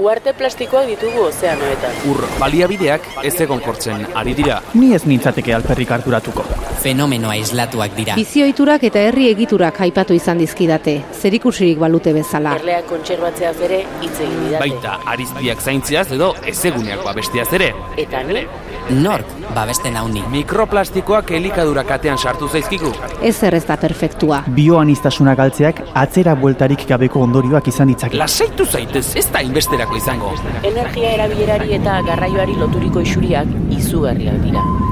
Uarte plastikoak ditugu ozeanoetan. Ur baliabideak ez egon kortzen ari dira. Ni ez nintzateke alperrik harturatuko. Fenomenoa islatuak dira. Bizioiturak eta herri egiturak aipatu izan dizkidate, zerikusirik balute bezala. Erleak kontserbatzeaz ere hitz egin didate. Baita ariztiak zaintziaz edo ezeguneak babestiaz ere. Eta ni, Nork babesten hauni. Mikroplastikoak elikadura katean sartu zaizkigu. Ez ez da perfektua. Bioanistasuna galtzeak atzera bueltarik gabeko ondorioak izan ditzake. Lasaitu zaitez, ez da inbesterako izango. energia erabilerari eta garraioari loturiko isuriak izugarriak dira.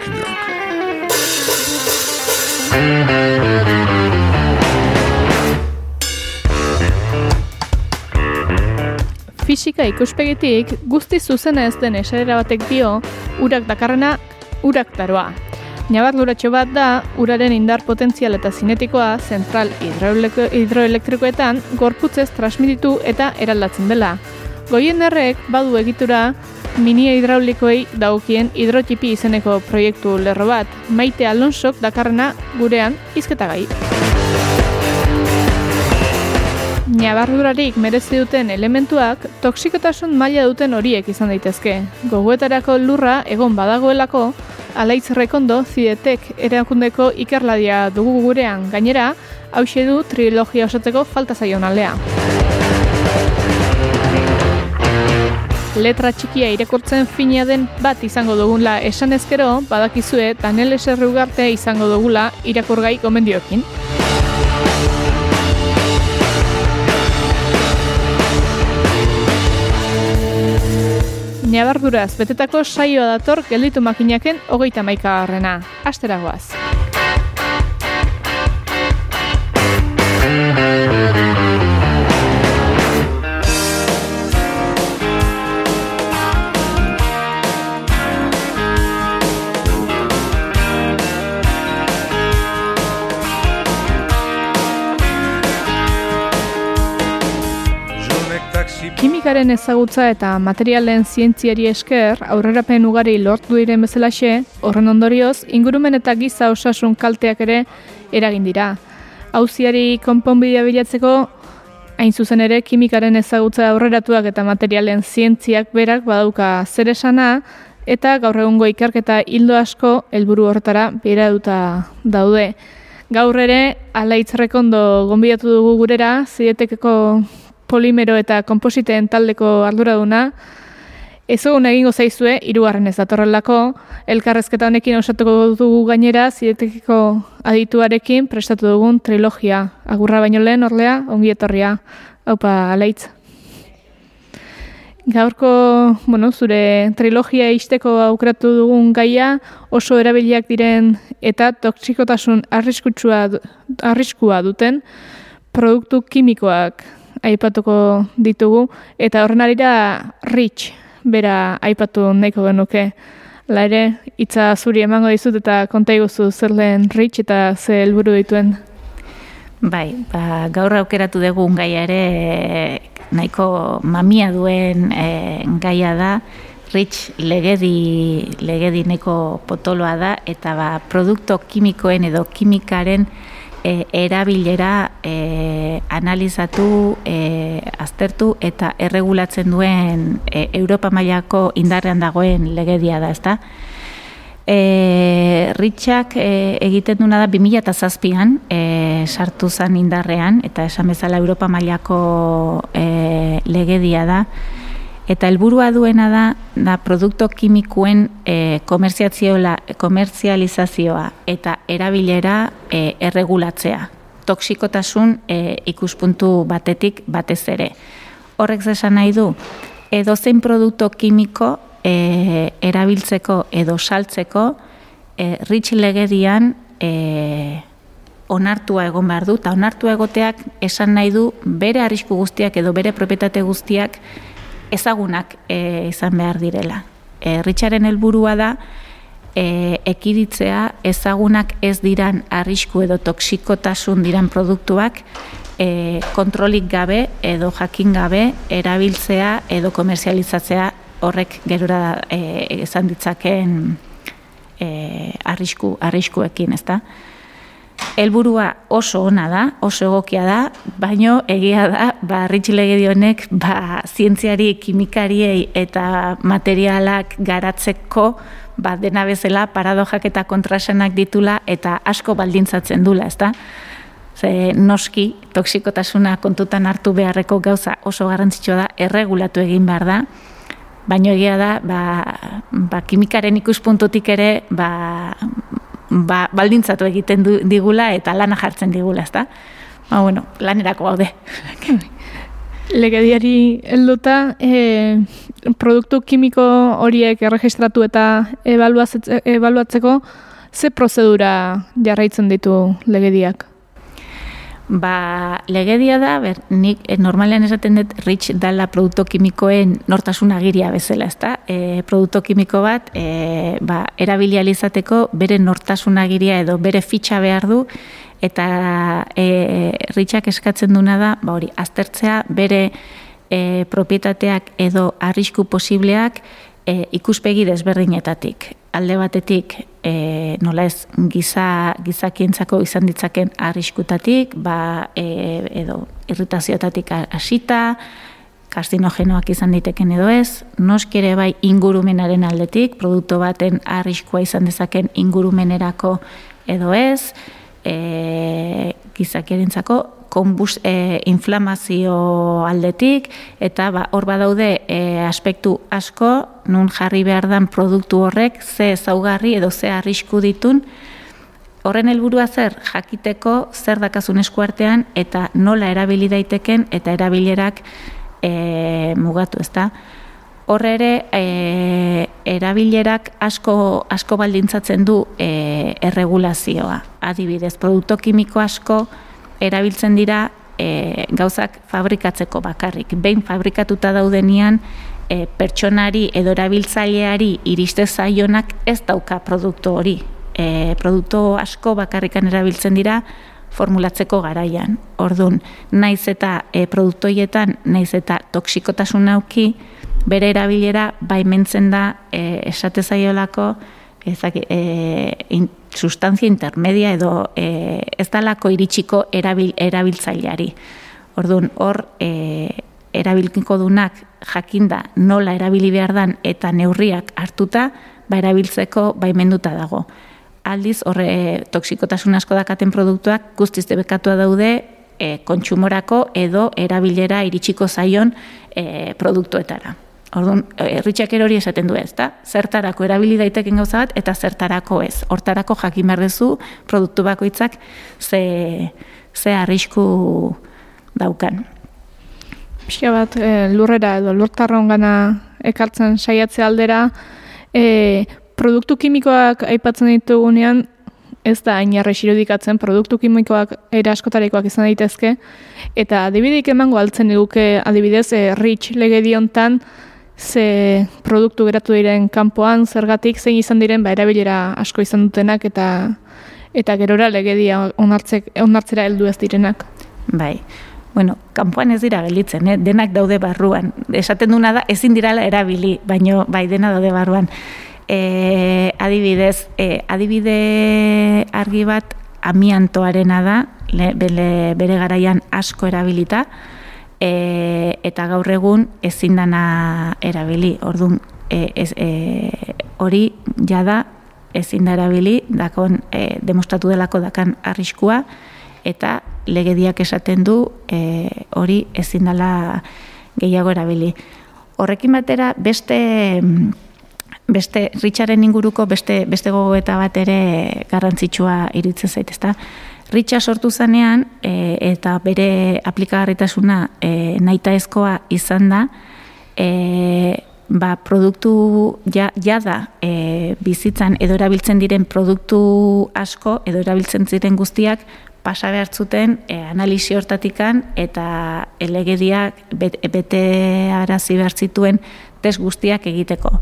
Fisika ikuspegitik guzti zuzena ez den esaera batek dio urak dakarrena urak daroa. Nabardura bat da uraren indar potentzial eta zinetikoa zentral hidroelektrikoetan gorputzez transmititu eta eraldatzen dela. Goien errek badu egitura mini hidraulikoei daukien hidrotipi izeneko proiektu lerro bat, maite Alonsok dakarrena gurean izketagai. Nabardurarik merezi duten elementuak toksikotasun maila duten horiek izan daitezke. Gogoetarako lurra egon badagoelako, alaitz rekondo zidetek erakundeko ikerladia dugu gurean gainera, hause du trilogia osatzeko falta zaion alea. Letra txikia irakurtzen fina den bat izango dugula esan ezkero, badakizue Daniel Eserri ugarte izango dugula irakurgai gomendiokin. Nabarduraz, betetako saioa dator gelditu makinaken hogeita maika garrena. Asteragoaz. Kimikaren ezagutza eta materialen zientziari esker, aurrerapen ugari lortu diren bezalaxe, horren ondorioz, ingurumen eta giza osasun kalteak ere eragin dira. Hauziari konponbidea bilatzeko, hain zuzen ere, kimikaren ezagutza aurreratuak eta materialen zientziak berak badauka zer esana, eta gaur egungo ikerketa hildo asko helburu hortara beraduta daude. Gaur ere, alaitz rekondo gonbidatu dugu gurera, zidetekeko polimero eta kompositeen taldeko arduraduna, ezagun egingo zaizue, hirugarren ez datorrelako, elkarrezketa honekin osatuko dugu gainera, zidetekiko adituarekin prestatu dugun trilogia. Agurra baino lehen, orlea, ongi etorria, haupa alaitz. Gaurko, bueno, zure trilogia isteko aukeratu dugun gaia oso erabiliak diren eta toksikotasun arriskutsua arriskua duten produktu kimikoak aipatuko ditugu eta horren arira rich bera aipatu nahiko genuke. La ere, hitza zuri emango dizut eta konta iguzu zer lehen rich eta ze helburu dituen. Bai, ba, gaur aukeratu dugun gaia ere nahiko mamia duen eh, gaia da, Rich legedi, legedi nahiko potoloa da, eta ba, produkto kimikoen edo kimikaren eh, erabilera eh, analizatu, eh, aztertu eta erregulatzen duen eh, Europa mailako indarrean dagoen legedia da, ezta? E, Ritxak e, egiten duna da 2007an e, sartu zen indarrean eta esan bezala Europa mailako e, legedia da eta helburua duena da da produkto kimikoen e, komerziazioa, komerzializazioa eta erabilera e, erregulatzea toksikotasun e, ikuspuntu batetik batez ere. Horrek esan nahi du, edozein produkto kimiko e, erabiltzeko edo saltzeko e, rich legedian e, onartua egon behar du, eta onartua egoteak esan nahi du bere arrisku guztiak edo bere propietate guztiak ezagunak e, izan behar direla. E, Richaren helburua da e, ekiditzea ezagunak ez diran arrisku edo toksikotasun diran produktuak e, kontrolik gabe edo jakin gabe erabiltzea edo komerzializatzea horrek gerora e, esan ditzaken e, arrisku, arriskuekin, ezta? Helburua oso ona da, oso egokia da, baino egia da, ba ritxilegi honek ba zientziari, kimikariei eta materialak garatzeko ba dena bezala paradojak eta kontrasenak ditula eta asko baldintzatzen dula, ezta? Ze noski toksikotasuna kontutan hartu beharreko gauza oso garrantzitsua da, erregulatu egin behar da. Baino egia da, ba, ba kimikaren ikuspuntutik ere, ba, ba, baldintzatu egiten du, digula eta lana jartzen digula, ezta? Ba, bueno, lanerako gaude. Legediari helduta, e, produktu kimiko horiek erregistratu eta ebaluatzeko, ze prozedura jarraitzen ditu legediak? Ba, legedia da, ber, nik e, normalean esaten dut rich dala produkto kimikoen nortasun agiria bezala, ezta? E, produkto kimiko bat, e, ba, erabilializateko bere nortasun agiria edo bere fitxa behar du, eta e, richak eskatzen duna da, ba, hori, aztertzea bere e, propietateak edo arrisku posibleak e, ikuspegi desberdinetatik. Alde batetik e, nola ez giza, gizakientzako izan ditzaken arriskutatik, ba, e, edo irritazioetatik hasita, kastinogenoak izan diteken edo ez, noskere bai ingurumenaren aldetik, produktu baten arriskua izan dezaken ingurumenerako edo ez, e, gizakierentzako konbus, e, inflamazio aldetik, eta ba, hor badaude e, aspektu asko, nun jarri behar dan produktu horrek, ze ezaugarri edo ze arrisku ditun, horren helburua zer jakiteko zer dakazun eskuartean eta nola erabili daiteken eta erabilerak e, mugatu, ezta? Horre ere, e, erabilerak asko, asko baldintzatzen du e, erregulazioa. Adibidez, produkto kimiko asko, erabiltzen dira e, gauzak fabrikatzeko bakarrik. Behin fabrikatuta daudenian e, pertsonari edo erabiltzaileari iriste zaionak ez dauka produktu hori. E, produktu asko bakarrikan erabiltzen dira formulatzeko garaian. Ordun, naiz eta e, produktoietan naiz eta toksikotasun nauki, bere erabilera baimentzen da e, esate zaiolako ezak, e, in, sustantzia intermedia edo e, ez dalako iritsiko erabil, erabiltzaileari. Orduan, hor e, erabilkiko dunak jakinda nola erabili behar dan eta neurriak hartuta, ba erabiltzeko baimenduta dago. Aldiz, horre toksikotasun asko dakaten produktuak guztiz debekatua daude e, kontsumorako edo erabilera iritsiko zaion e, produktuetara. Orduan, erritxak erori esaten du ez, da? Zertarako erabili daiteken gauza bat, eta zertarako ez. Hortarako jakin behar duzu, produktu bakoitzak ze, ze arrisku daukan. Pixka bat, e, lurrera edo lurtarron gana ekartzen saiatze aldera, e, produktu kimikoak aipatzen ditugunean, ez da hain irudikatzen produktu kimikoak era askotarikoak izan daitezke, eta adibidik emango altzen duke adibidez, e, rich legediontan, ze produktu geratu diren kanpoan, zergatik zein izan diren ba erabilera asko izan dutenak eta eta gerora legedia onartzek onartzera heldu ez direnak. Bai. Bueno, kanpoan ez dira gelditzen, eh? denak daude barruan. Esaten duna da ezin dirala erabili, baino bai dena daude barruan. E, adibidez, e, adibide argi bat amiantoarena da, le, bere, bere garaian asko erabilita, e, eta gaur egun ezin dana erabili. Orduan, e, ez, e, hori jada ezin da erabili, dakon e, demostratu delako dakan arriskua, eta legediak esaten du e, hori ezin dela gehiago erabili. Horrekin batera, beste beste Richaren inguruko beste beste gogoeta bat ere garrantzitsua iruditzen zait, ezta? Ritxa sortu zanean e, eta bere aplikagarritasuna e, naita ezkoa izan da, e, ba, produktu ja, da e, bizitzan edo erabiltzen diren produktu asko edo erabiltzen ziren guztiak pasa behartzuten e, analisi hortatikan eta elegediak bete, bete arazi behar zituen test guztiak egiteko.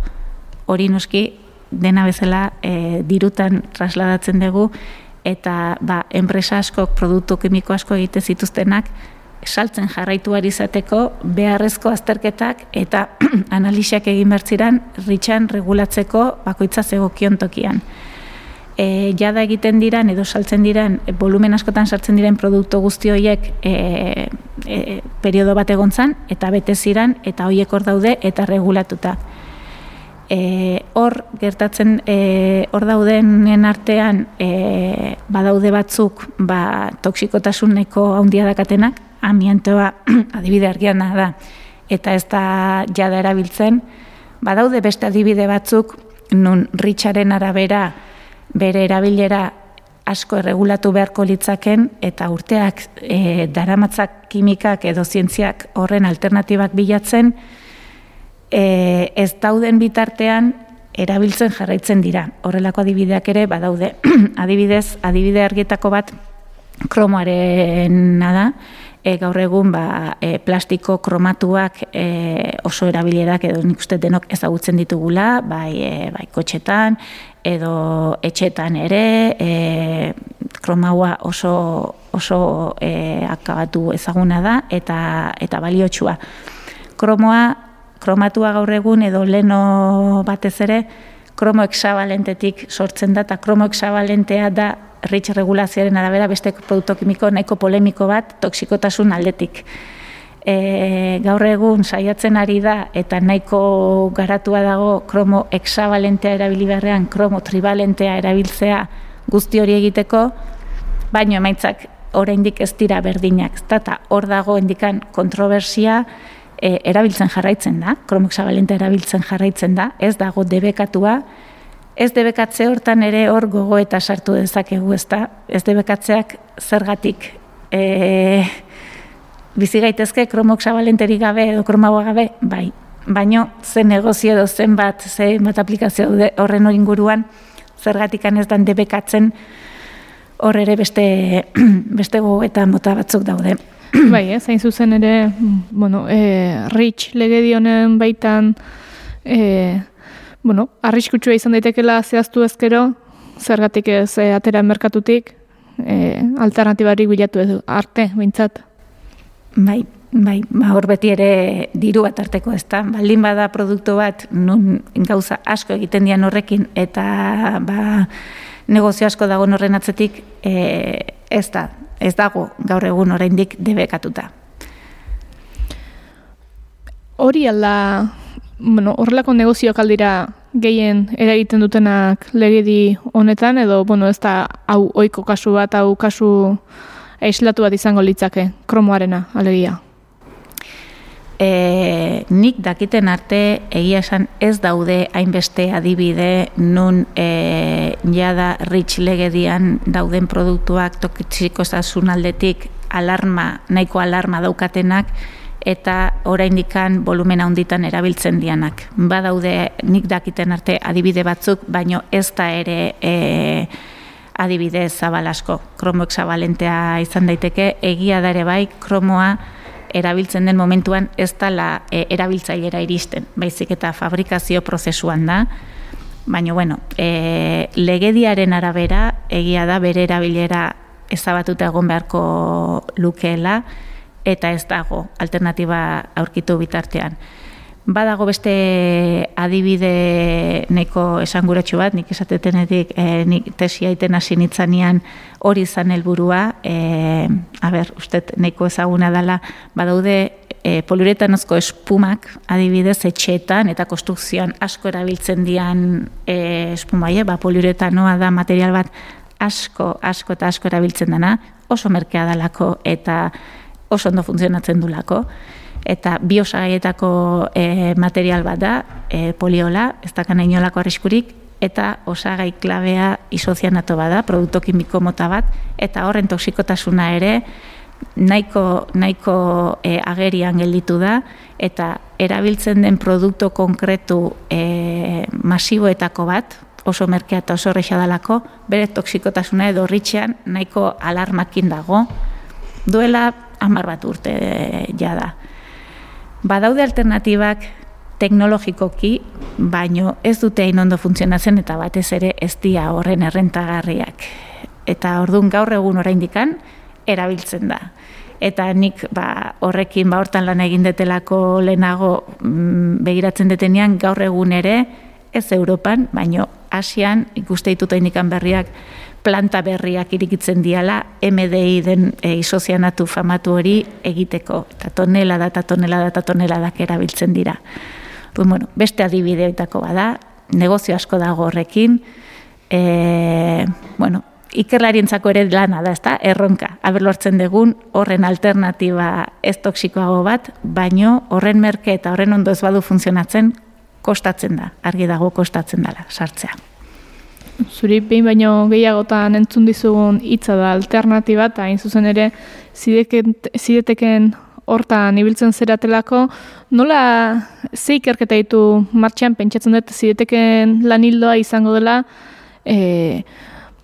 hori noski dena bezala e, dirutan trasladatzen dugu eta ba, enpresa askok produktu kimiko asko egite zituztenak saltzen jarraitu ari izateko beharrezko azterketak eta analiziak egin bertziran ritxan regulatzeko bakoitza zegokion tokian. E, jada egiten diran edo saltzen diran volumen askotan sartzen diren produktu guzti horiek e, e, periodo bat egontzan eta bete ziran eta horiek hor daude eta regulatuta. E, hor gertatzen e, hor daudenen artean e, badaude batzuk ba, toksikotasuneko handia dakatenak amiantoa adibide argiana da. Eta ez da jada erabiltzen, badaude beste adibide batzuk nun ritxaren arabera bere erabilera asko erregulatu beharko litzaken eta urteak e, daramatzak kimikak edo zientziak horren alternatibak bilatzen e, ez dauden bitartean erabiltzen jarraitzen dira. Horrelako adibideak ere badaude. Adibidez, adibide argietako bat kromoaren da, e, gaur egun ba, e, plastiko kromatuak e, oso erabilerak edo nik uste denok ezagutzen ditugula, bai, e, bai kotxetan, edo etxetan ere, e, kromaua oso, oso e, akabatu ezaguna da, eta, eta baliotsua. Kromoa, kromatua gaur egun edo leno batez ere, kromo exabalentetik sortzen da, eta kromo exabalentea da ritx regulazioaren arabera beste produktu kimiko nahiko polemiko bat toksikotasun aldetik. E, gaur egun saiatzen ari da eta nahiko garatua dago kromo hexabalentea erabili beharrean kromo tribalentea erabiltzea guzti hori egiteko, baino emaitzak oraindik ez dira berdinak, eta hor dago indikan kontroversia e, erabiltzen jarraitzen da, kromo hexabalentea erabiltzen jarraitzen da, ez dago debekatua, ez debekatze hortan ere hor gogo eta sartu dezakegu, ezta? Ez debekatzeak zergatik e, bizi gaitezke kromok sabalenterik gabe edo kromagoa gabe, bai. Baino ze negozio edo zenbat, ze bat aplikazio daude horren inguruan zergatik ez dan debekatzen hor ere beste, beste gogo eta mota batzuk daude. Bai, eh, zain zuzen ere, bueno, e, Rich legedionen baitan e, bueno, arriskutsua izan daitekela zehaztu ezkero, zergatik ez e, atera merkatutik, e, alternatibarik bilatu ez arte, bintzat. Bai, bai, ba, hor beti ere diru bat arteko ez da, baldin bada produktu bat, nun gauza asko egiten dian horrekin, eta ba, negozio asko dago horren atzetik, e, ez da, ez dago gaur egun oraindik debekatuta. Hori alda bueno, horrelako negozioak aldira gehien eragiten dutenak legedi honetan, edo, bueno, ez da hau oiko kasu bat, hau kasu aislatu bat izango litzake, kromoarena, alegia. E, nik dakiten arte egia esan ez daude hainbeste adibide nun e, jada rich legedian dauden produktuak tokitsiko aldetik alarma, nahiko alarma daukatenak, eta oraindikan volumena handitan erabiltzen dianak. Badaude nik dakiten arte adibide batzuk, baino ez da ere e, adibide zabal asko. Kromoek zabalentea izan daiteke, egia da ere bai, kromoa erabiltzen den momentuan ez dala e, erabiltzailera iristen, baizik eta fabrikazio prozesuan da, baina bueno, e, legediaren arabera egia da bere erabilera ezabatuta egon beharko lukeela, eta ez dago alternatiba aurkitu bitartean. Badago beste adibide neko esanguratxo bat, nik esatetenetik e, nik tesia iten hasi nitzanean hori izan helburua, e, a ber, uste neko ezaguna dela, badaude e, poliuretanozko espumak adibidez etxeetan eta konstrukzioan asko erabiltzen dian e, espumaie, ba, poliuretanoa da material bat asko, asko eta asko erabiltzen dena, oso merkea dalako eta oso ondo funtzionatzen dulako. Eta biosagaietako e, material bat da, e, poliola, ez da kana inolako arriskurik, eta osagai klabea isozianato bada, produktu kimiko mota bat, eta horren toksikotasuna ere nahiko, nahiko e, agerian gelditu da, eta erabiltzen den produktu konkretu e, masiboetako bat, oso merkea eta oso horreixa dalako, bere toksikotasuna edo ritxean nahiko alarmakin dago. Duela hamar bat urte jada. Badaude alternatibak teknologikoki, baino ez dute hain ondo funtzionatzen eta batez ere ez dia horren errentagarriak. Eta orduan gaur egun oraindikan erabiltzen da. Eta nik ba, horrekin ba, hortan lan egin detelako lehenago mm, begiratzen detenean gaur egun ere ez Europan, baino Asian ikuste ditut indikan berriak planta berriak irikitzen diala MDI den e, isozianatu famatu hori egiteko. Eta tonela da, eta tonela da, eta tonela da erabiltzen dira. Pues, bueno, beste adibideoetako bada, negozio asko dago horrekin, e, bueno, ikerlarientzako ere lana da, ezta? Erronka. Aber lortzen degun horren alternatiba ez toksikoago bat, baino horren merke eta horren ondo ez badu funtzionatzen kostatzen da, argi dago kostatzen dela sartzea. Zuri behin baino gehiagotan entzun dizugun hitza da alternatiba eta hain zuzen ere zideteken hortan ibiltzen zeratelako, nola ze ikerketa ditu martxan pentsatzen dut zideteken lanildoa izango dela e,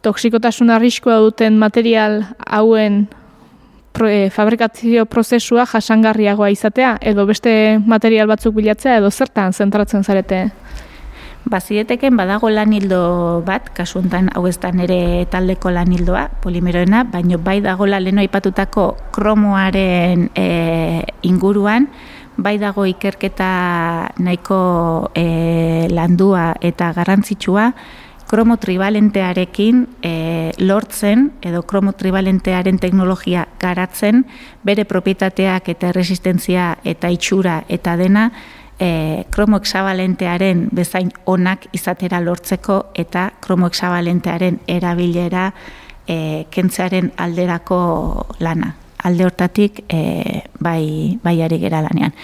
toksikotasun arriskoa duten material hauen e, fabrikazio prozesua jasangarriagoa izatea, edo beste material batzuk bilatzea, edo zertan zentratzen zarete? Bazieteken badago lanildo bat, kasu honetan hau ez da nere taldeko lanildoa, polimeroena, baino bai dago leno aipatutako kromoaren e, inguruan, bai dago ikerketa nahiko e, landua eta garrantzitsua, kromo tribalentearekin e, lortzen edo kromo tribalentearen teknologia garatzen bere propietateak eta resistentzia eta itxura eta dena e, kromoexabalentearen bezain onak izatera lortzeko eta kromoexabalentearen erabilera e, kentzearen alderako lana. Alde hortatik e, bai, bai ari gera lanean.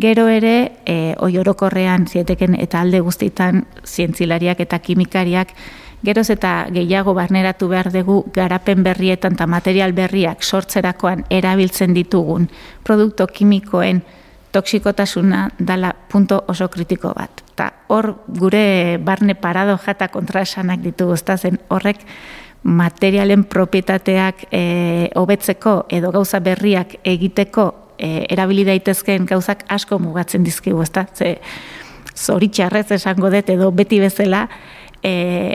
Gero ere, e, oi orokorrean zieteken eta alde guztitan zientzilariak eta kimikariak Geroz eta gehiago barneratu behar dugu garapen berrietan eta material berriak sortzerakoan erabiltzen ditugun produkto kimikoen toksikotasuna dala punto oso kritiko bat. Ta hor gure barne parado jata kontraesanak ditugu, ezta zen horrek materialen propietateak e, hobetzeko edo gauza berriak egiteko e, erabili daitezkeen gauzak asko mugatzen dizkigu, ezta? Ze zoritxarrez esango dut edo beti bezala e,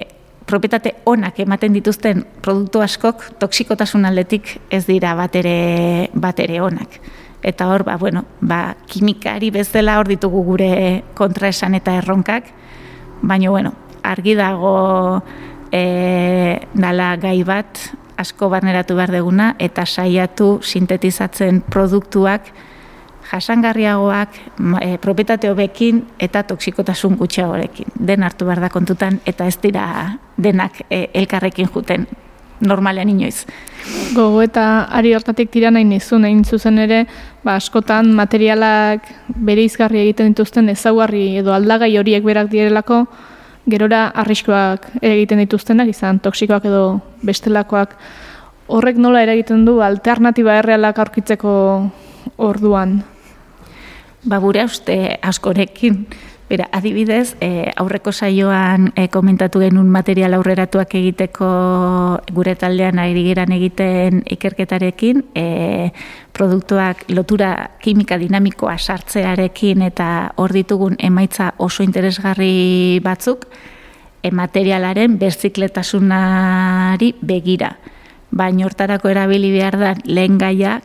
propietate onak ematen dituzten produktu askok toksikotasun aldetik ez dira batere batere onak eta hor, ba, bueno, ba, kimikari bezala hor ditugu gure kontraesan eta erronkak, baina, bueno, argi dago e, dala gai bat asko barneratu behar deguna eta saiatu sintetizatzen produktuak jasangarriagoak, e, propietate hobekin eta toksikotasun gutxiagorekin. Den hartu behar da kontutan eta ez dira denak e, elkarrekin juten normalean inoiz. Gogo eta ari hortatik tira nahi nizu, nahi zuzen ere, ba, askotan materialak bere izgarri egiten dituzten ezaugarri edo aldagai horiek berak direlako, gerora arriskoak egiten dituztenak, izan toksikoak edo bestelakoak, horrek nola ere egiten du alternatiba errealak aurkitzeko orduan? Ba, gure uste askorekin, Bera, adibidez, e, aurreko saioan e, komentatu genuen material aurreratuak egiteko gure taldean ari geran egiten ikerketarekin, e, produktuak lotura kimika dinamikoa sartzearekin eta hor ditugun emaitza oso interesgarri batzuk, e, materialaren berzikletasunari begira. Baina hortarako erabili behar da lehen gaia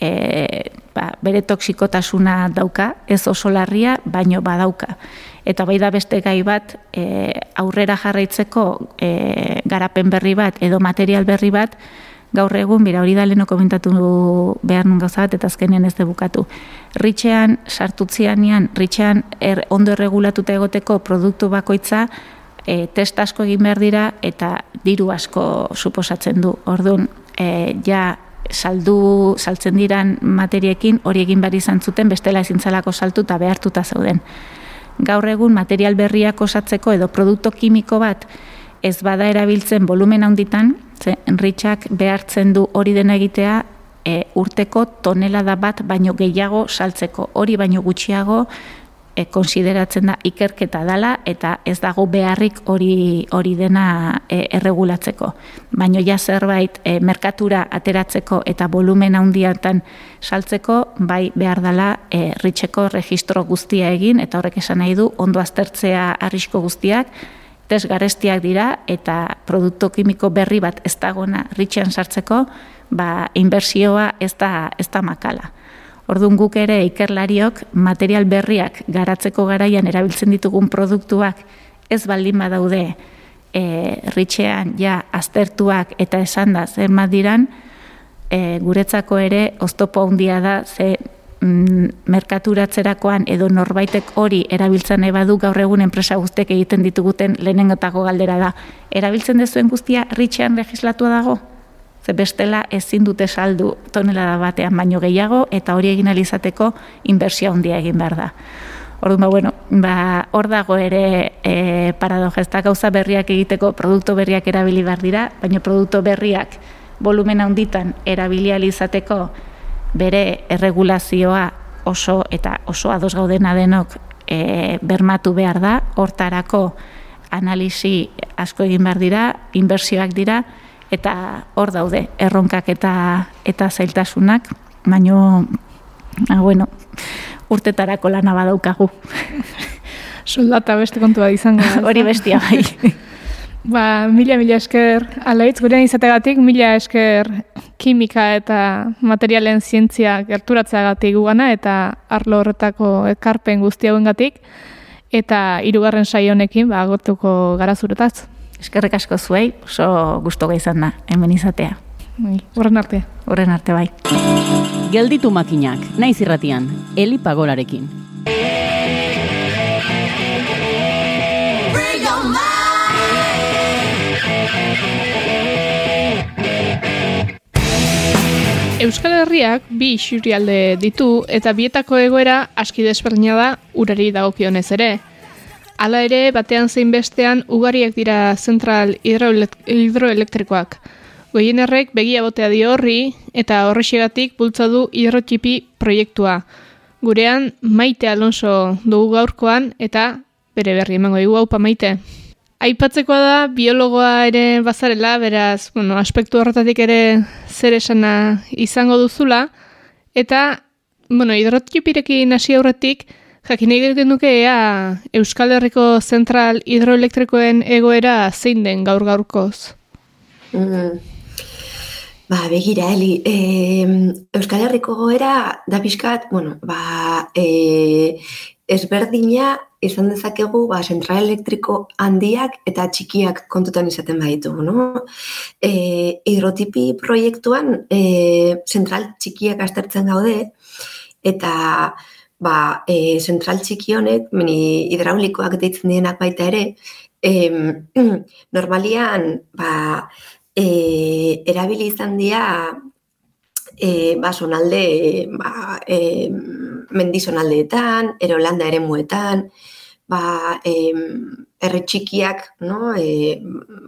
e, ba, bere toksikotasuna dauka, ez oso larria, baino badauka. Eta bai da beste gai bat, e, aurrera jarraitzeko e, garapen berri bat edo material berri bat, gaur egun, bera hori da leheno komentatu behar nun gauza bat, eta azkenean ez debukatu. Ritxean, sartutzianian, ritxean er, ondo erregulatuta egoteko produktu bakoitza, e, test asko egin behar dira, eta diru asko suposatzen du. Orduan, e, ja, saldu saltzen diran materiekin hori egin behar izan zuten bestela ezintzalako saltu eta behartuta zauden. Gaur egun material berriak osatzeko edo produkto kimiko bat ez bada erabiltzen volumen handitan, ze enritxak behartzen du hori dena egitea e, urteko tonelada bat baino gehiago saltzeko. Hori baino gutxiago e, konsideratzen da ikerketa dala eta ez dago beharrik hori hori dena e, erregulatzeko. Baino ja zerbait e, merkatura ateratzeko eta volumen handiatan saltzeko bai behar dela e, ritxeko registro guztia egin eta horrek esan nahi du ondo aztertzea arrisko guztiak test garestiak dira eta produktu kimiko berri bat ez dagona ritxean sartzeko ba, inbersioa ez da, ez da makala. Orduan guk ere ikerlariok material berriak garatzeko garaian erabiltzen ditugun produktuak ez baldin badaude e, ritxean ja aztertuak eta esan da zer diran e, guretzako ere oztopo handia da ze mm, merkaturatzerakoan edo norbaitek hori erabiltzen nahi badu gaur egun enpresa guztek egiten dituguten lehenengotako galdera da. Erabiltzen dezuen guztia ritxean legislatua dago? Ze bestela ezin dute saldu tonelada batean baino gehiago eta hori egin alizateko inbersia handia egin behar da. Orduan, ba, bueno, ba, hor dago ere e, paradoja, ez da gauza berriak egiteko produktu berriak erabili behar dira, baina produktu berriak volumen handitan erabili alizateko bere erregulazioa oso eta oso ados gaudena denok e, bermatu behar da, hortarako analisi asko egin behar dira, inbersioak dira, eta hor daude erronkak eta eta zailtasunak, baino ah, bueno, urtetarako lana badaukagu. Soldata beste kontua izango. Hori bestia bai. Ba, mila mila esker, alaitz, gurean izategatik, mila esker kimika eta materialen zientzia gerturatzeagatik gugana eta arlo horretako ekarpen guzti hauengatik eta hirugarren saio honekin ba agortuko gara zuretaz. Eskerrik asko zuei, oso gustoa izan da hemen izatea. Bai, horren arte. Horren arte bai. Gelditu makinak, naiz irratian, Eli Pagolarekin. Euskal Herriak bi isurialde ditu eta bietako egoera aski desberdina da urari dagokionez ere. Hala ere, batean zein bestean ugariak dira zentral hidroelektrikoak. Goienerrek begia botea dio horri eta horrexegatik bultza du hidrotipi proiektua. Gurean maite Alonso dugu gaurkoan eta bere berri emango dugu haupa maite. Aipatzekoa da biologoa ere bazarela, beraz, bueno, aspektu horretatik ere zer esana izango duzula. Eta, bueno, hidrotipirekin hasi aurretik, Jakin egiten duke ea Euskal Herriko zentral hidroelektrikoen egoera zein den gaur gaurkoz? Mm. Ba, begira, Eli, e, Euskal Herriko goera da pixkat, bueno, ba, e, ezberdina izan dezakegu ba, zentral elektriko handiak eta txikiak kontutan izaten baditugu, no? E, hidrotipi proiektuan e, zentral txikiak astertzen gaude, eta ba, e, zentral txiki honek, mini hidraulikoak deitzen dienak baita ere, e, normalian, ba, e, erabili izan dira, e, ba, sonalde, ba, e, mendizonaldeetan, erolanda ere muetan, ba, e, erre txikiak, no, e,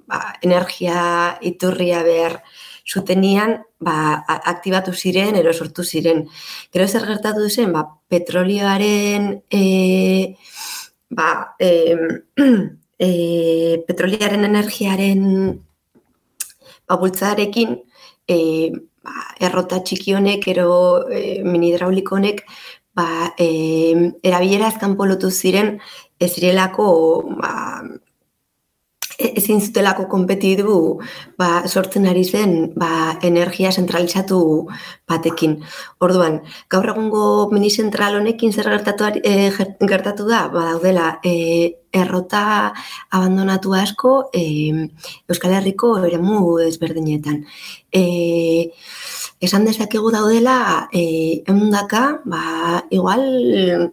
ba, energia iturria behar, zutenian ba, aktibatu ziren, ero sortu ziren. Gero zer gertatu zen, ba, petrolioaren e, ba, e, e, petroliaren energiaren ba, bultzarekin e, ba, errota txiki honek, ero e, mini hidrauliko honek, ba, e, erabilera azkan polotu ziren, ez zirelako ba, ezin zutelako konpetitu ba, sortzen ari zen ba, energia zentralizatu batekin. Orduan, gaur egungo mini zentral honekin zer gertatu, e, gertatu da, ba, daudela, e, errota abandonatu asko e, Euskal Herriko eremu ezberdinetan. E, esan dezakegu daudela, e, emundaka, ba, igual,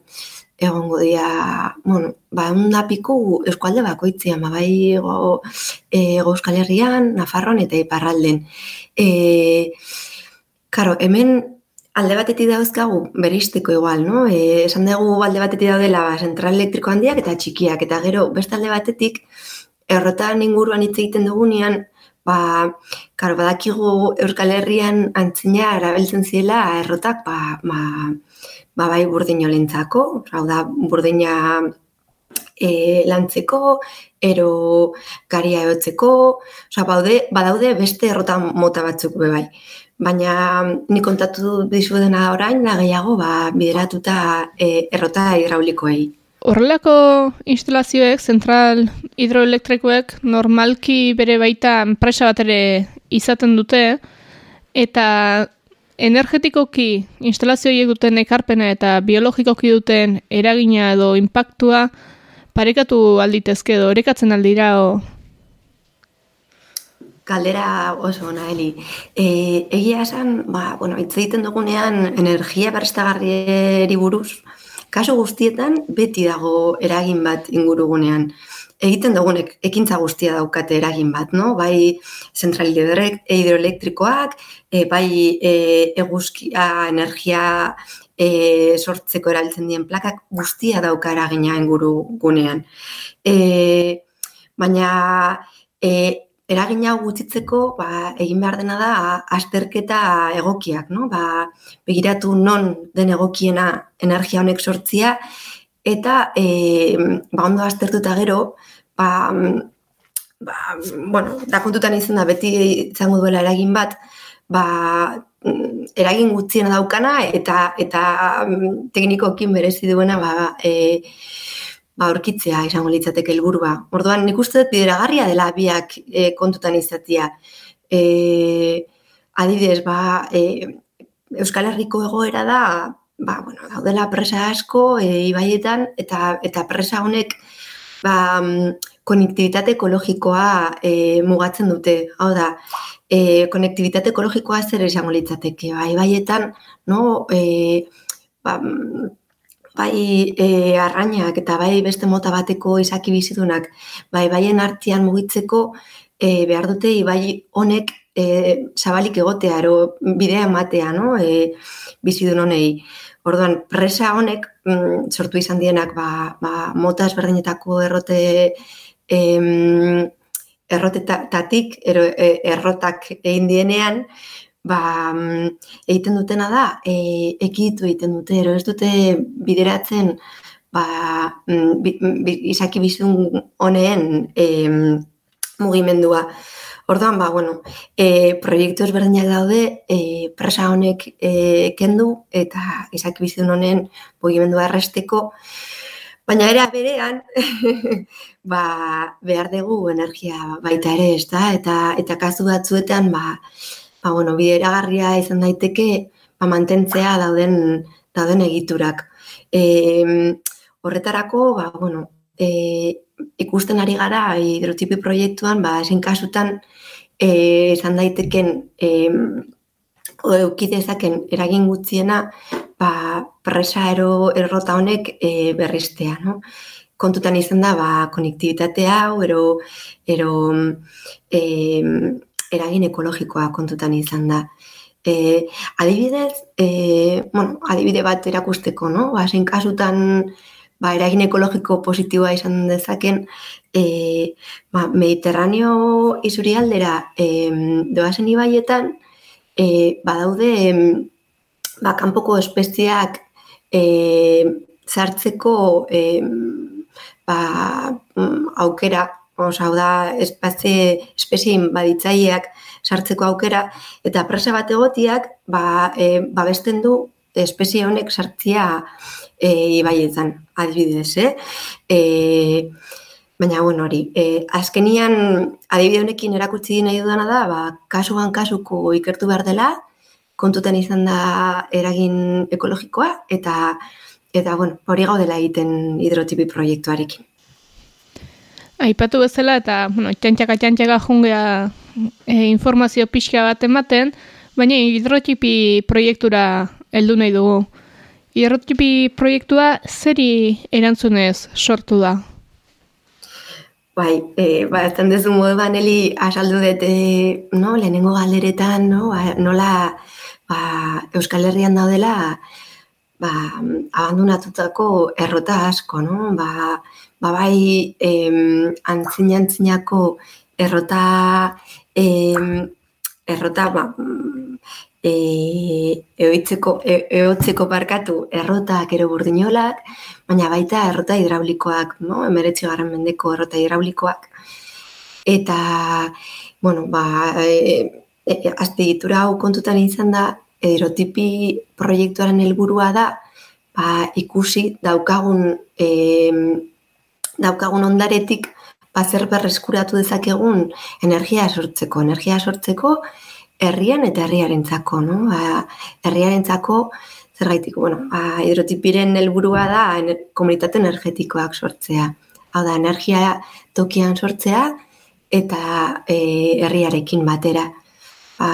egongo dira, bueno, ba, piku eskualde bakoitzia, ma bai ego, e, Euskal Herrian, Nafarroan eta Iparralden. E, karo, hemen alde batetik dauzkagu beristiko igual, no? E, esan dugu alde batetik daudela ba, zentral elektriko handiak eta txikiak, eta gero beste alde batetik errotan inguruan hitz egiten dugunean, ba, karo, badakigu Euskal Herrian antzina erabiltzen ziela errotak, ba, ba, ba, bai burdinolentzako, hau da, burdina e, lantzeko, ero garia eotzeko, oza, baude, badaude beste errota mota batzuk be bai. Baina ni kontatu dizu dena orain, da gehiago ba, bideratuta e, errota hidraulikoei. Horrelako instalazioek, zentral hidroelektrikoek, normalki bere baita enpresa bat ere izaten dute, eta energetikoki instalazioiek duten ekarpena eta biologikoki duten eragina edo impactua parekatu alditezke edo orekatzen aldira o... Galdera oso ona, Eli. E, egia esan, ba, bueno, hitz egiten dugunean energia berriztagarrieri buruz, kaso guztietan beti dago eragin bat ingurugunean. Egiten dugunek ekintza guztia daukate eragin bat, no? Bai zentral hidroelektrikoak, e, bai e, eguzkia energia e, sortzeko eraltzen dien plakak guztia dauka eragina inguru gunean. E, baina e, eragina gutxitzeko ba, egin behar dena da azterketa egokiak, no? Ba, begiratu non den egokiena energia honek sortzia eta e, ba, ondo aztertuta gero ba, ba, bueno, da kontutan izan da beti izango duela eragin bat ba, eragin gutxiena daukana eta eta mm, teknikokin berezi duena ba, e, ba aurkitzea izango litzateke helburua. Orduan nik uste dut bideragarria dela biak e, kontutan izatia. E, adibidez, ba, e, Euskal Herriko egoera da, ba, bueno, daudela presa asko e, ibaietan eta eta presa honek ba, mm, konektibitate ekologikoa e, mugatzen dute. Hau da, e, konektibitate ekologikoa zer izango litzateke, bai, baietan, no, e, ba, bai e, arrainak eta bai beste mota bateko izaki bizidunak, bai baien artean mugitzeko e, behar dute bai honek e, zabalik egotea, ero bidea ematea, no, e, bizidun honei. Orduan, presa honek mm, sortu izan dienak, ba, ba, mota ezberdinetako errote em, errotetatik, ero, e, errotak egin dienean, ba, mm, egiten dutena da, e, ekitu egiten dute, ero ez dute bideratzen, ba, mm, bi, bi, izaki bizun honeen e, mugimendua. Orduan, ba, bueno, e, proiektu ezberdinak daude, e, presa honek e, kendu, eta izaki bizun honen mugimendua erresteko, Baina ere berean, ba, behar dugu energia baita ere, ez da? Eta, eta kasu batzuetan, ba, ba, bueno, bideragarria izan daiteke, ba, mantentzea dauden, dauden egiturak. E, horretarako, ba, bueno, e, ikusten ari gara hidrotipi proiektuan, ba, esin kasutan, e, izan daiteken, e, eukidezaken eragin gutziena, ba, presa ero errota honek e, berristea, no? Kontutan izan da, ba, konektibitate hau, ero, ero e, eragin ekologikoa kontutan izan da. E, adibidez, e, bueno, adibide bat erakusteko, no? Ba, zein kasutan, ba, eragin ekologiko positiboa izan dezaken, e, ba, Mediterraneo izuri aldera e, doazen ibaietan, e, badaude, ba, kanpoko espeziak e, zartzeko e, ba, mm, aukera, oza, hau da, espezie, espezien baditzaileak sartzeko aukera, eta presa bat egotiak, ba, e, babesten du espezie honek sartzia e, ibaietan, adibidez, eh? E, baina, bueno, hori, e, azkenian adibide honekin erakutsi nahi dudana da, ba, kasuan kasuko ikertu behar dela, kontutan izan da eragin ekologikoa eta eta bueno, hori gaudela egiten hidrotipi proiektuarekin. Aipatu bezala eta bueno, txantxaka txantxaka jungea e, informazio pixka bat ematen, baina hidrotipi proiektura heldu nahi dugu. Hidrotipi proiektua zeri erantzunez sortu da? Bai, e, ba, ez dezu modu baneli asaldu dut, e, no, lehenengo galderetan, no, ba, nola, ba, Euskal Herrian daudela ba, abandonatutako errota asko, no? Ba, ba bai em, antzinantzinako errota em, errota ba, e, eoitzeko, e, eotzeko barkatu errotak ero burdinolak, baina baita errota hidraulikoak, no? emeretzi garren mendeko errota hidraulikoak. Eta, bueno, ba, e, e, aztegitura hau kontutan izan da, erotipi proiektuaren helburua da, ba, ikusi daukagun, e, daukagun ondaretik, bazer berreskuratu dezakegun energia sortzeko, energia sortzeko herrian eta herriarentzako, no? Ba, herriarentzako zergaitik, bueno, ba, hidrotipiren helburua da ener, komunitate energetikoak sortzea. Hau da, energia tokian sortzea eta e, herriarekin batera. Ba,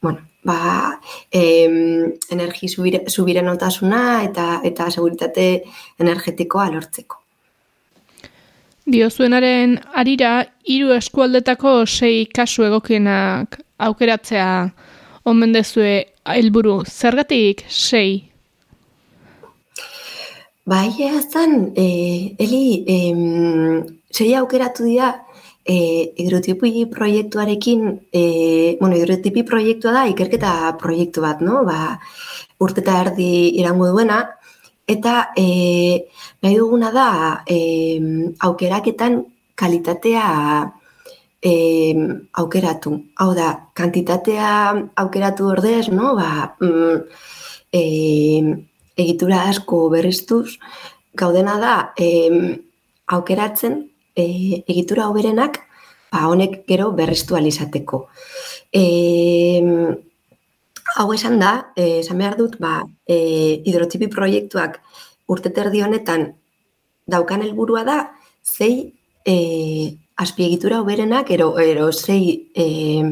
bueno, ba, em, energi zubiren otasuna eta, eta seguritate energetikoa lortzeko. Diozuenaren arira, hiru eskualdetako sei kasu egokienak aukeratzea omen dezue helburu. Zergatik sei? Bai, ezan, e, Eli, e, sei aukeratu dira e, hidrotipi proiektuarekin, e, bueno, hidrotipi proiektua da ikerketa proiektu bat, no? Ba, urteta erdi irango duena, Eta e, nahi duguna da e, aukeraketan kalitatea e, aukeratu. Hau da, kantitatea aukeratu ordez, no? Ba, mm, e, egitura asko berriztuz, gaudena da e, aukeratzen e, egitura hoberenak ba, honek gero berriztu alizateko. E, Hau esan da, eh, esan behar dut, ba, eh, hidrotipi proiektuak urte terdi honetan daukan helburua da, zei eh, azpiegitura oberenak, ero, ero zei eh,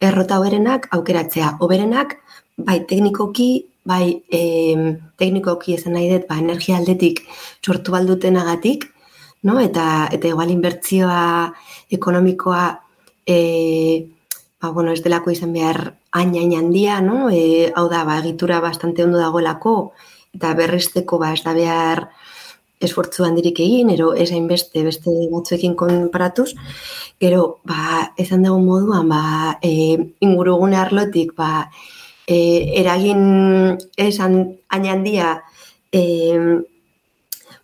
errota oberenak aukeratzea. Oberenak, bai teknikoki, bai eh, teknikoki esan nahi dut, ba, energia aldetik sortu baldutenagatik, no? eta, eta igual inbertzioa ekonomikoa eh, ba, bueno, ez delako izan behar hain handia, no? E, hau da, ba, egitura bastante ondo dagoelako, eta berresteko ba, ez da behar esfortzu handirik egin, ero ez beste, beste batzuekin konparatuz, gero, ba, ezan dugu moduan, ba, e, ingurugune arlotik, ba, e, eragin esan handia e,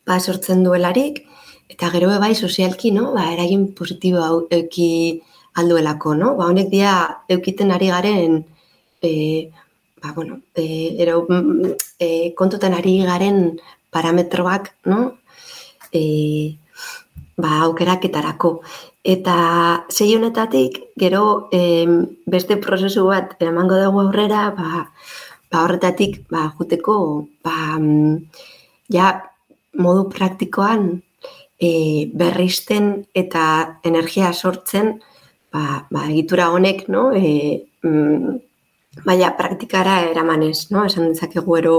ba, sortzen duelarik, eta gero bai sozialki, no? ba, eragin positibo hau eki, alduelako, no? Ba, honek dia eukiten ari garen e, ba, bueno, e, ero, e, kontutan ari garen parametroak, no? E, ba, aukeraketarako. Eta sei honetatik, gero e, beste prozesu bat emango dugu aurrera, ba, ba horretatik, ba, juteko, ba, ja, modu praktikoan e, berristen eta energia sortzen, ba, ba, egitura honek, no, e, mm, baina praktikara eramanez, no, esan dezakegu ero,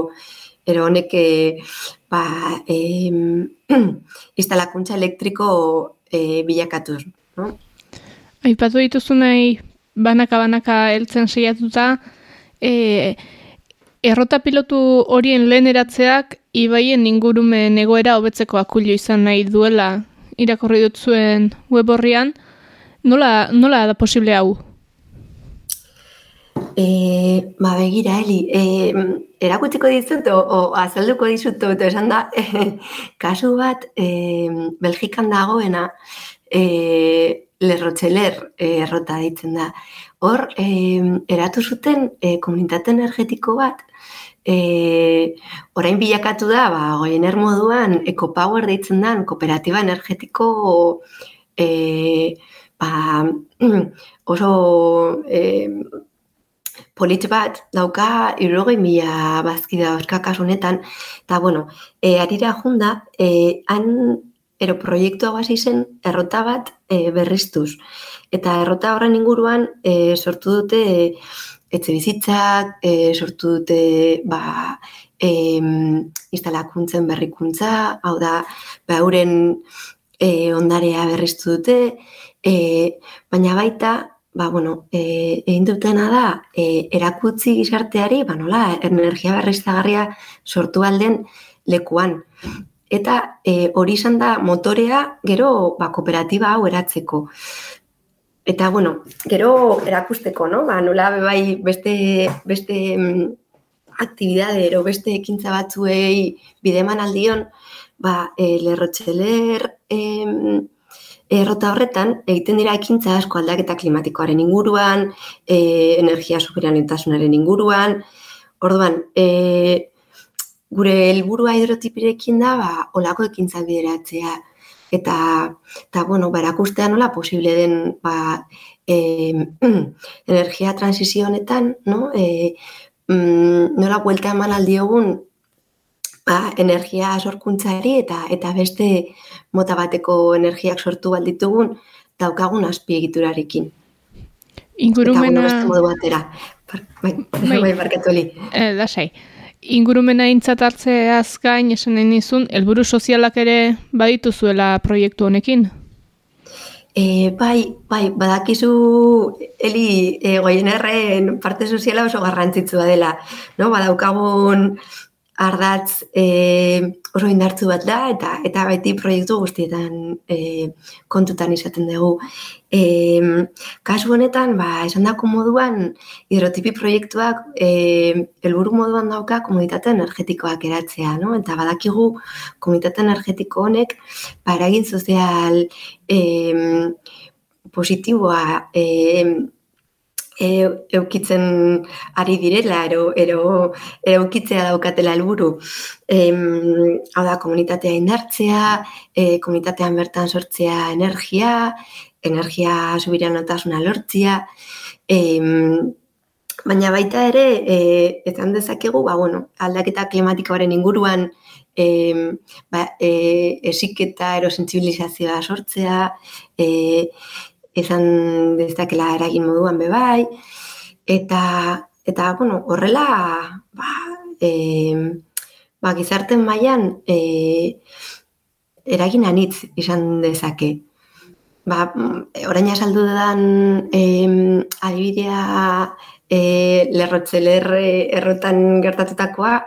ero honek, e, ba, e, instalakuntza elektriko e, bilakatuz, no? Aipatu dituzu nahi banaka-banaka heltzen seiatuta, e, errota pilotu horien lehen eratzeak ibaien ingurumen egoera hobetzeko akulio izan nahi duela irakorri dut zuen web horrian, Nola, nola da posible hau? E, ba, begira, Eli, e, erakutziko dizut, o, o azalduko dizut, eta esan da, e, kasu bat, e, Belgikan dagoena, e, lerrotxeler e, errota ditzen da. Hor, e, eratu zuten e, komunitate energetiko bat, e, orain bilakatu da, ba, goiener moduan, ekopower deitzen da, kooperatiba energetiko e, ba, oso e, polit bat dauka irrogei mila bazki da honetan, eta bueno, e, arira junda, e, han ero proiektu hau hasi zen errota bat e, berriztuz. Eta errota horren inguruan e, sortu dute e, etxe bizitzak, e, sortu dute ba, e, instalakuntzen berrikuntza, hau da, ba, euren e, ondarea berriztu dute, E, baina baita, ba, bueno, e, egin dutena da, e, erakutzi gizarteari, ba, nola, energia berriztagarria sortu alden lekuan. Eta e, hori izan da motorea, gero, ba, kooperatiba hau eratzeko. eta, bueno, gero erakusteko, no? Ba, nola bai beste, beste mm, aktibidade, ero beste ekintza batzuei bideman aldion, ba, e, lerrotxeler, em, errota horretan, egiten dira ekintza asko aldaketa klimatikoaren inguruan, e, energia subiranintasunaren inguruan, orduan, e, gure helburua hidrotipirekin da, ba, olako ekintzak bideratzea, eta, eta bueno, barakustea nola posible den, ba, e, energia transizio honetan, no? E, mm, nola buelta eman aldiogun ba, energia sorkuntzari eta eta beste mota bateko energiak sortu balditugun daukagun azpiegiturarekin. Ingurumena... Eta, bueno, modu batera. Bai, bai, bai, barkatu. Eh, da sai. Ingurumena intzat hartzeaz gain esan nahi nizun, helburu sozialak ere baditu zuela proiektu honekin? E, bai, bai, badakizu heli e, goienerren parte soziala oso garrantzitsua dela. No? Badaukagun ardatz e, oso indartzu bat da, eta eta baiti proiektu guztietan e, kontutan izaten dugu. E, kasu honetan, ba, esan dako moduan, hidrotipi proiektuak e, elburu moduan dauka komunitate energetikoak eratzea, no? eta badakigu komunitate energetiko honek paragin sozial e, positiboa e, e, eukitzen ari direla, ero, ero, ero eukitzea daukatela helburu. Em, hau da, komunitatea indartzea, e, komunitatean bertan sortzea energia, energia subiranotasuna lortzia, em, baina baita ere, e, etan dezakegu, ba, bueno, aldaketa klimatikoaren inguruan, e, ba, e, esiketa erosentsibilizazioa sortzea, e, izan dezakela eragin moduan bebai, eta, eta bueno, horrela, ba, e, ba, gizarten mailan e, eragin anitz izan dezake. Ba, orain asaldu dan e, adibidea e, lerrotze errotan gertatutakoa,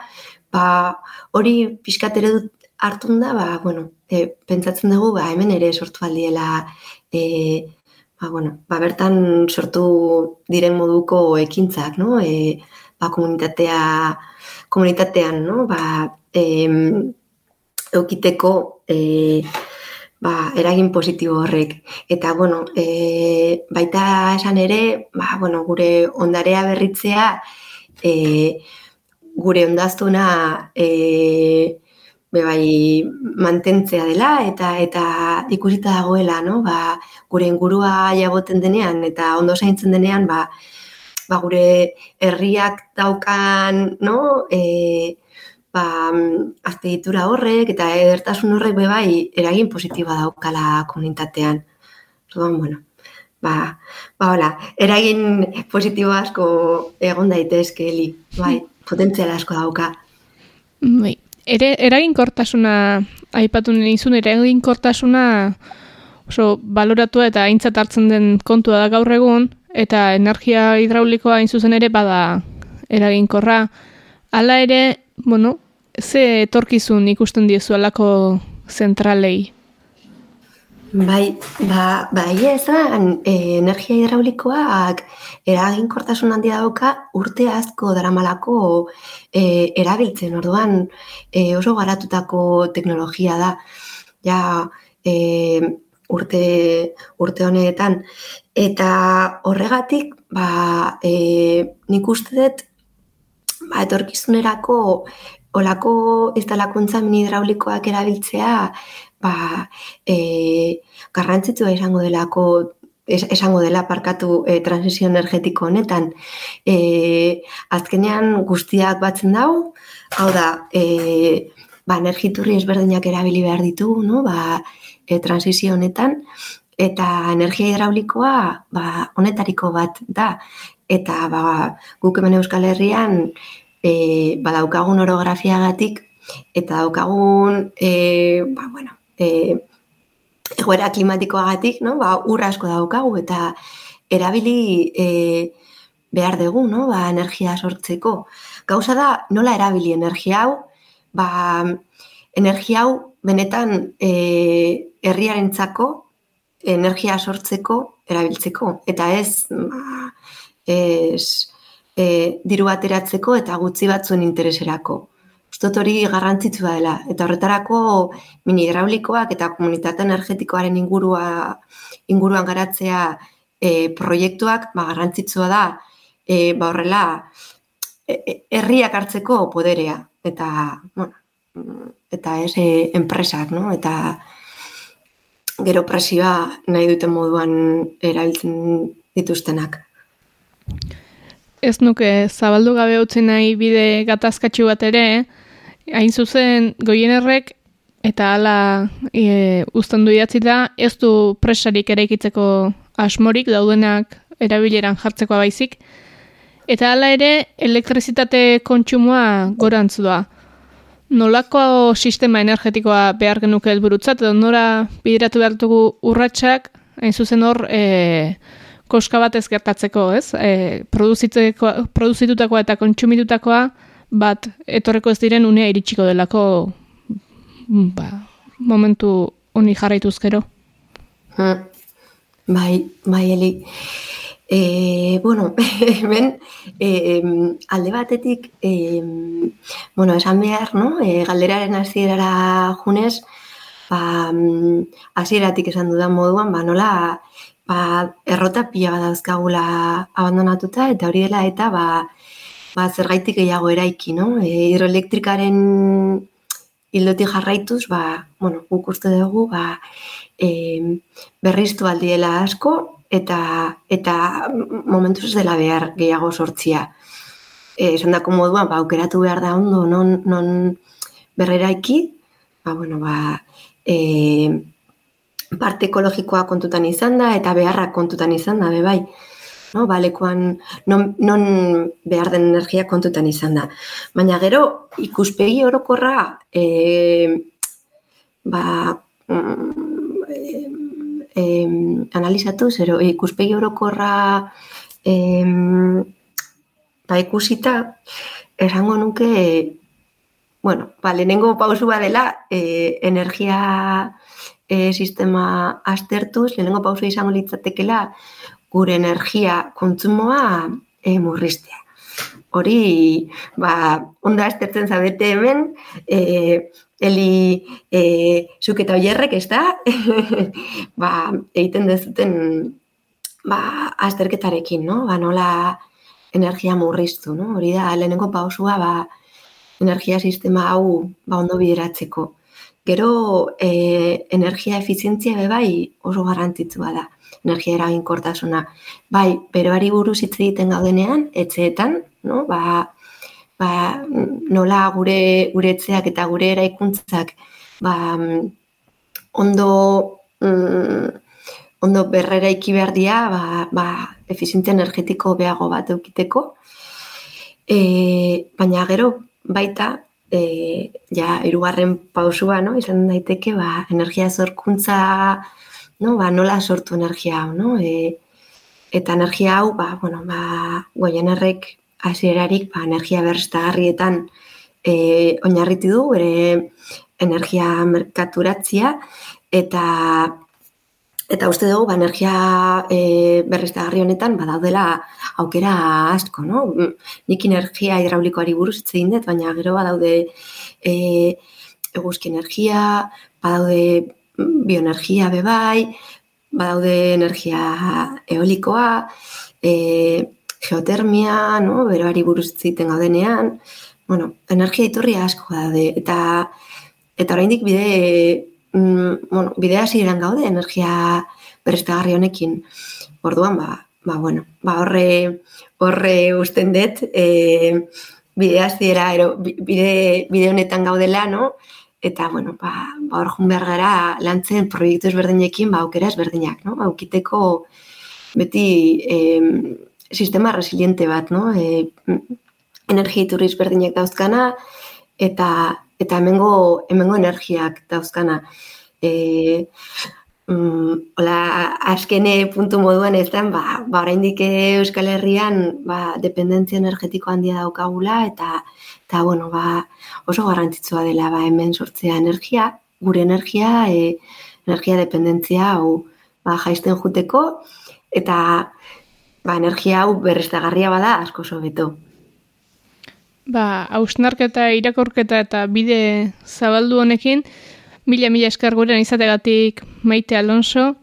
ba, hori pixkatere dut hartun da, ba, bueno, e, pentsatzen dugu, ba, hemen ere sortu aldiela e, ba, bueno, ba, bertan sortu diren moduko ekintzak, no? E, ba, komunitatea, komunitatean, no? Ba, e, eukiteko e, ba, eragin positibo horrek. Eta, bueno, e, baita esan ere, ba, bueno, gure ondarea berritzea, e, gure ondaztuna e, be bai mantentzea dela eta eta ikusita dagoela, no? Ba, gure ingurua jaboten denean eta ondo zaintzen denean, ba, ba gure herriak daukan, no? E, ba, aztegitura horrek eta edertasun horrek be bai eragin positiboa daukala komunitatean. Orduan, bueno, ba, ba hola, eragin positibo asko egon daitezke, li, bai, potentzial asko dauka. Bai, ere eraginkortasuna aipatu nizun eraginkortasuna oso baloratua eta aintzat hartzen den kontua da gaur egun eta energia hidraulikoa hain zuzen ere bada eraginkorra. Hala ere, bueno, ze etorkizun ikusten diezu alako zentralei? Bai, ba, ba esan, e, energia hidraulikoak eraginkortasun handia dauka urte asko daramalako e, erabiltzen, orduan e, oso garatutako teknologia da. Ja, e, urte, urte honetan. Eta horregatik, ba, e, nik uste dut, ba, etorkizunerako olako instalakuntza mini hidraulikoak erabiltzea, ba, e, garrantzitsua izango delako esango dela parkatu e, transizio energetiko honetan. E, azkenean guztiak batzen dau, hau da, e, ba, energiturri ezberdinak erabili behar ditugu, no? ba, e, transizio honetan, eta energia hidraulikoa ba, honetariko bat da. Eta ba, guk hemen Euskal Herrian e, badaukagun orografiagatik, eta daukagun, e, ba, bueno, e, egoera klimatikoagatik, no? ba, urra asko daukagu eta erabili e, behar dugu, no? ba, energia sortzeko. Gauza da, nola erabili energia hau, ba, energia hau benetan e, herriarentzako energia sortzeko erabiltzeko eta ez ba, ez e, diru ateratzeko eta gutxi batzuen intereserako. Uztot hori garrantzitsua dela. Eta horretarako mini hidraulikoak eta komunitate energetikoaren ingurua, inguruan garatzea e, proiektuak ba, garrantzitsua da e, ba, horrela e, e, herriak hartzeko poderea. Eta, bueno, eta ez e, enpresak, no? Eta gero presioa nahi duten moduan erabiltzen dituztenak. Ez nuke zabaldu gabe utzen nahi bide gatazkatxu bat ere, hain zuzen goienerrek eta hala e, uzten du idatzi da, ez du presarik ere ikitzeko asmorik daudenak erabileran jartzekoa baizik, eta hala ere elektrizitate kontsumoa gorantzu da. Nolako sistema energetikoa behar genuke helburutzat edo nora bideratu behar dugu urratsak, hain zuzen hor, e, koska bat ez gertatzeko, ez? E, produzitutakoa eta kontsumitutakoa bat etorreko ez diren unea iritsiko delako ba, momentu honi jarraituz gero. Hmm. Bai, bai, Eli. E, bueno, hemen e, alde batetik, e, bueno, esan behar, no? E, galderaren hasierara junez, ba, hasieratik esan dudan moduan, ba, nola, ba, errota pila badauzkagula abandonatuta, eta hori dela eta ba, ba, zergaitik gehiago eraiki, no? E, hidroelektrikaren hildoti jarraituz, ba, bueno, guk uste dugu, ba, e, berriztu aldiela asko, eta, eta momentuz ez dela behar gehiago sortzia. E, esan dako moduan, ba, aukeratu behar da ondo, non, non berreraiki, ba, bueno, ba, e, parte ekologikoa kontutan izan da eta beharrak kontutan izan da, bai. No, balekoan non, non behar den energia kontutan izan da. Baina gero, ikuspegi orokorra e, ba, e, e, analizatu, zero, ikuspegi orokorra e, ba, ikusita, esango nuke, bueno, ba, lehenengo pausua dela, e, energia e, sistema aztertuz, lehenengo pauso izango litzatekela, gure energia kontsumoa e, murriztea. Hori, ba, onda aztertzen zabete hemen, e, eli e, zuk eta oierrek, ez da? ba, egiten dezuten ba, azterketarekin, no? Ba, nola energia murriztu, no? Hori da, lehenengo pausua, ba, energia sistema hau ba, ondo bideratzeko. Gero e, energia efizientzia be bai oso garrantzitsua da. Energia eraginkortasuna. Bai, beroari buruz hitz egiten gaudenean, etxeetan, no? Ba, ba, nola gure gure etxeak eta gure eraikuntzak ba, ondo mm, ondo berreraiki behar dira, ba, ba, efizientzia energetiko beago bat eukiteko. E, baina gero, baita, e, ja, irugarren pausua, no? izan daiteke, ba, energia zorkuntza, no? ba, nola sortu energia hau, no? E, eta energia hau, ba, bueno, ba, goien errek, hasierarik ba, energia berreztagarrietan e, oinarriti du, ere energia merkaturatzia, eta Eta uste dugu, ba, energia e, berriztagarri honetan, badaudela aukera asko, no? Nik energia hidraulikoari buruz hitz dut, baina gero badaude e, eguzki energia, badaude bioenergia bebai, badaude energia eolikoa, e, geotermia, no? Beroari buruz egiten gaudenean, bueno, energia iturri asko daude, eta eta oraindik bide mm, bueno, bidea ziren gaude energia berriztagarri honekin. Orduan, ba, ba, bueno, ba, horre, horre usten dut, e, bidea zira, ero, bide, bide honetan gaudela, no? Eta, bueno, ba, ba hor jun behar gara lantzen proiektu ezberdinekin, ba, aukera ezberdinak, no? Aukiteko beti e, sistema resiliente bat, no? E, energia iturri ezberdinak dauzkana, eta eta hemengo hemengo energiak dauzkana. E, mm, hola, azkene puntu moduan ez den, ba, ba oraindik Euskal Herrian ba, dependentzia energetiko handia daukagula, eta, eta bueno, ba, oso garrantzitsua dela ba, hemen sortzea energia, gure energia, e, energia dependentzia hau ba, jaisten juteko, eta ba, energia hau berreztagarria bada asko sobeto. Ba, hausnarketa, irakorketa eta bide zabaldu honekin, mila-mila esker guren izategatik maite Alonso.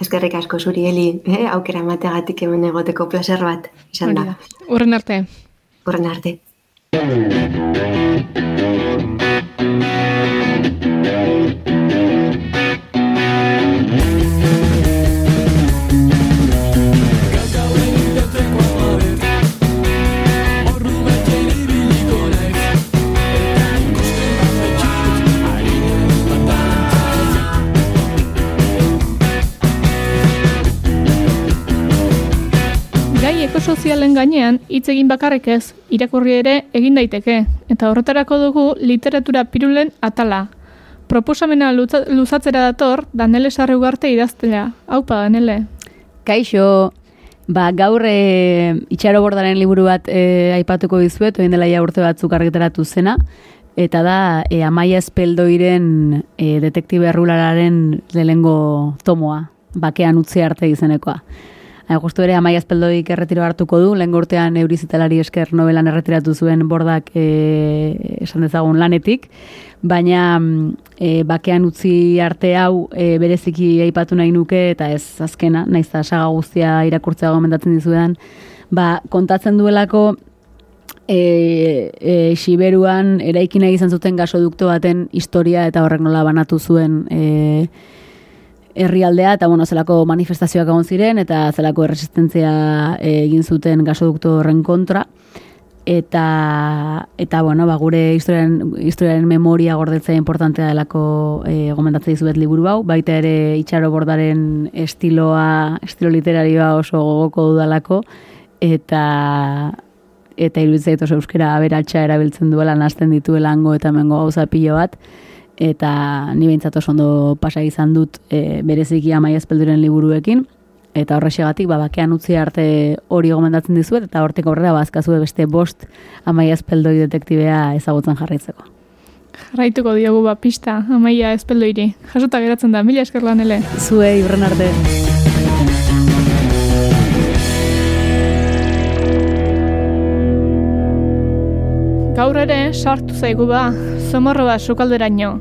Eskerrik asko zuri heli, eh? aukera mategatik hemen egoteko placer bat, izan da. Urren arte. Urren arte. Gai ekosozialen gainean hitz egin bakarrik ez, irakurri ere egin daiteke, eta horretarako dugu literatura pirulen atala. Proposamena luza, luzatzera dator, Danele Sarrugarte idaztela. Haupa, Danele. Kaixo, ba, gaur e, itxaro bordaren liburu bat e, aipatuko dizuet, oin dela ja urte batzuk argitaratu zena, eta da e, Amaia Espeldoiren e, detektibe errulararen lehengo tomoa, bakean utzi arte izenekoa. Hain justu ere, Amaia Espeldoik erretiro hartuko du, lehen urtean eurizitalari esker novelan erretiratu zuen bordak e, esan dezagun lanetik, baina e, bakean utzi arte hau e, bereziki aipatu nahi nuke, eta ez azkena, naiz da saga guztia irakurtzea gomendatzen dizuetan, ba, kontatzen duelako e, e, Siberuan eraikina izan zuten gasodukto baten historia eta horrek nola banatu zuen e, herrialdea eta bueno, zelako manifestazioak egon ziren eta zelako erresistentzia egin zuten gasodukto horren kontra. Eta eta bueno, ba, gure historiaren, historiaren memoria gordetzea importantea delako e, gomendatzen dizuet liburu hau, baita ere itxaro bordaren estiloa, estilo literarioa oso gogoko dudalako. Eta eta iruditzait oso euskera aberatsa erabiltzen duela nazten dituela hango eta mengo gauza pilo bat eta ni behintzat oso ondo pasa izan dut e, bereziki amaia espelduren liburuekin, eta horrexegatik ba, bakean utzi arte hori gomendatzen dizuet, eta hortik aurrera bazkazue beste bost amaia espeldoi detektibea ezagutzen jarraitzeko. Jarraituko diogu ba pista amaia espeldoiri. Jasota geratzen da, mila esker lanele. Zuei, urren arte. Gaur ere, sartu zaigu ba, zomorro bat sukalderaino.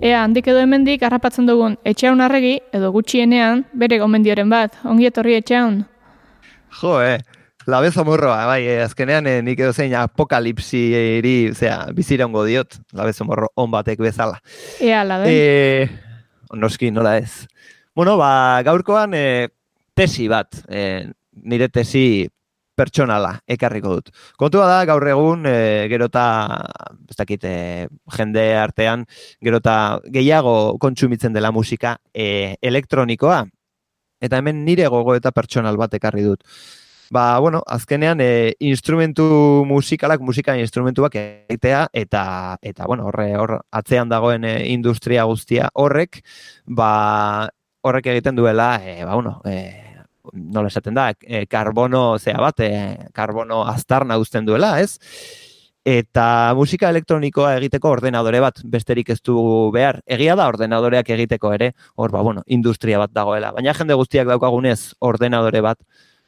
Ea, handik edo hemendik harrapatzen dugun etxeun arregi, edo gutxienean, bere gomendioren bat. Ongi etorri etxeun. Jo, eh, labe zomorroa, bai, eh, azkenean eh, nik edo zein apokalipsi eri, zera, bizirongo diot, labe zomorro on batek bezala. Ea, labe. Eh, noski, nola ez. Bueno, ba, gaurkoan eh, tesi bat, eh, nire tesi pertsonala ekarriko dut. Kontua da gaur egun e, gerota ez dakit e, jende artean gerota gehiago kontsumitzen dela musika e, elektronikoa eta hemen nire gogo eta pertsonal bat ekarri dut. Ba, bueno, azkenean e, instrumentu musikalak, musika instrumentuak egitea eta eta bueno, horre hor atzean dagoen e, industria guztia horrek, ba horrek egiten duela, e, ba bueno, e, nola esaten da, e, karbono, zea bat, e, karbono aztarna uzten duela, ez? Eta musika elektronikoa egiteko ordenadore bat, besterik ez du behar. Egia da ordenadoreak egiteko ere, hor, ba, bueno, industria bat dagoela. Baina jende guztiak daukagunez ordenadore bat,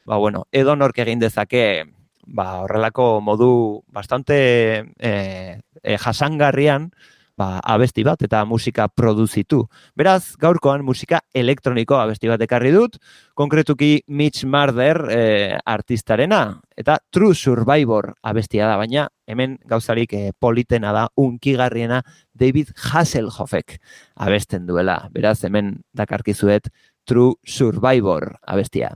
ba, bueno, edo nork egin dezake, ba, horrelako modu bastante e, e, jasangarrian, ba, abesti bat eta musika produzitu. Beraz, gaurkoan musika elektroniko abesti bat ekarri dut, konkretuki Mitch Marder e, artistarena, eta True Survivor abestia da, baina hemen gauzarik e, politena da, unkigarriena David Hasselhoffek abesten duela. Beraz, hemen dakarkizuet True Survivor abestia.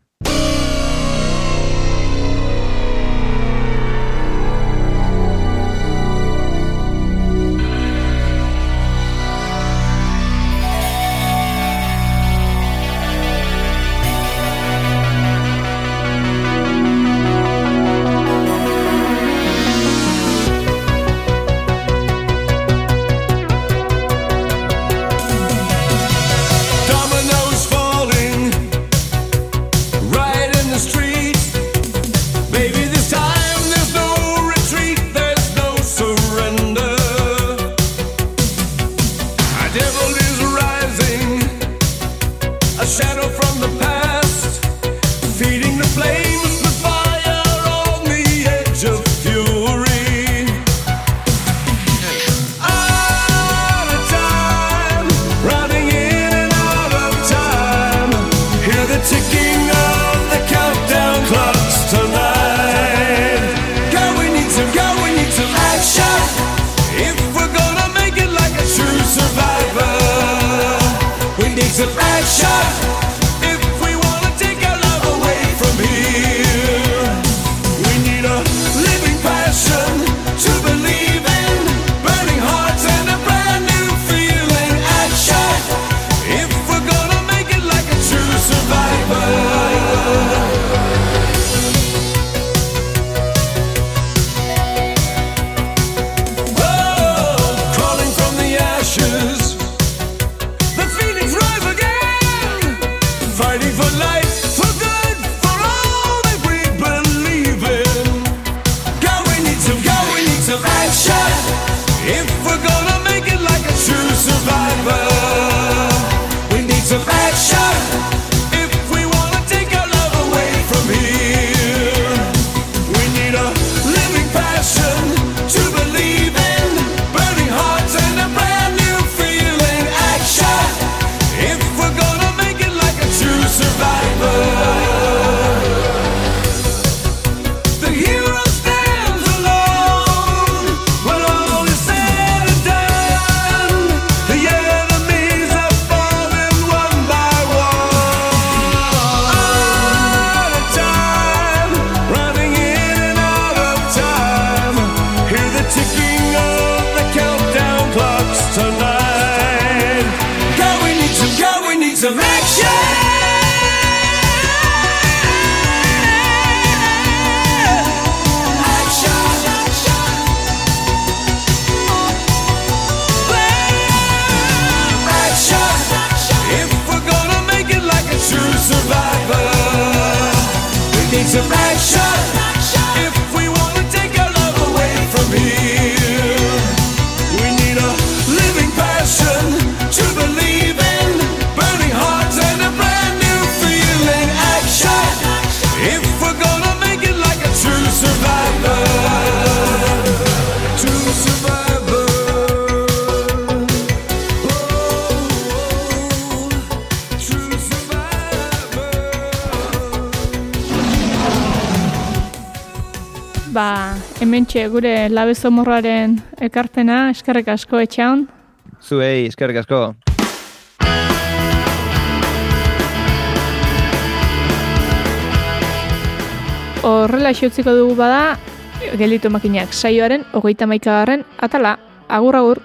gonna make it like a true survivor. We need some action. It's a man. mentxe gure labezomorraren ekarpena, eskerrek asko etxean. Zuei, eskerrek asko. Horrela xeutziko dugu bada, gelditu makinak saioaren hogeita maikagarren atala. Agur, agur!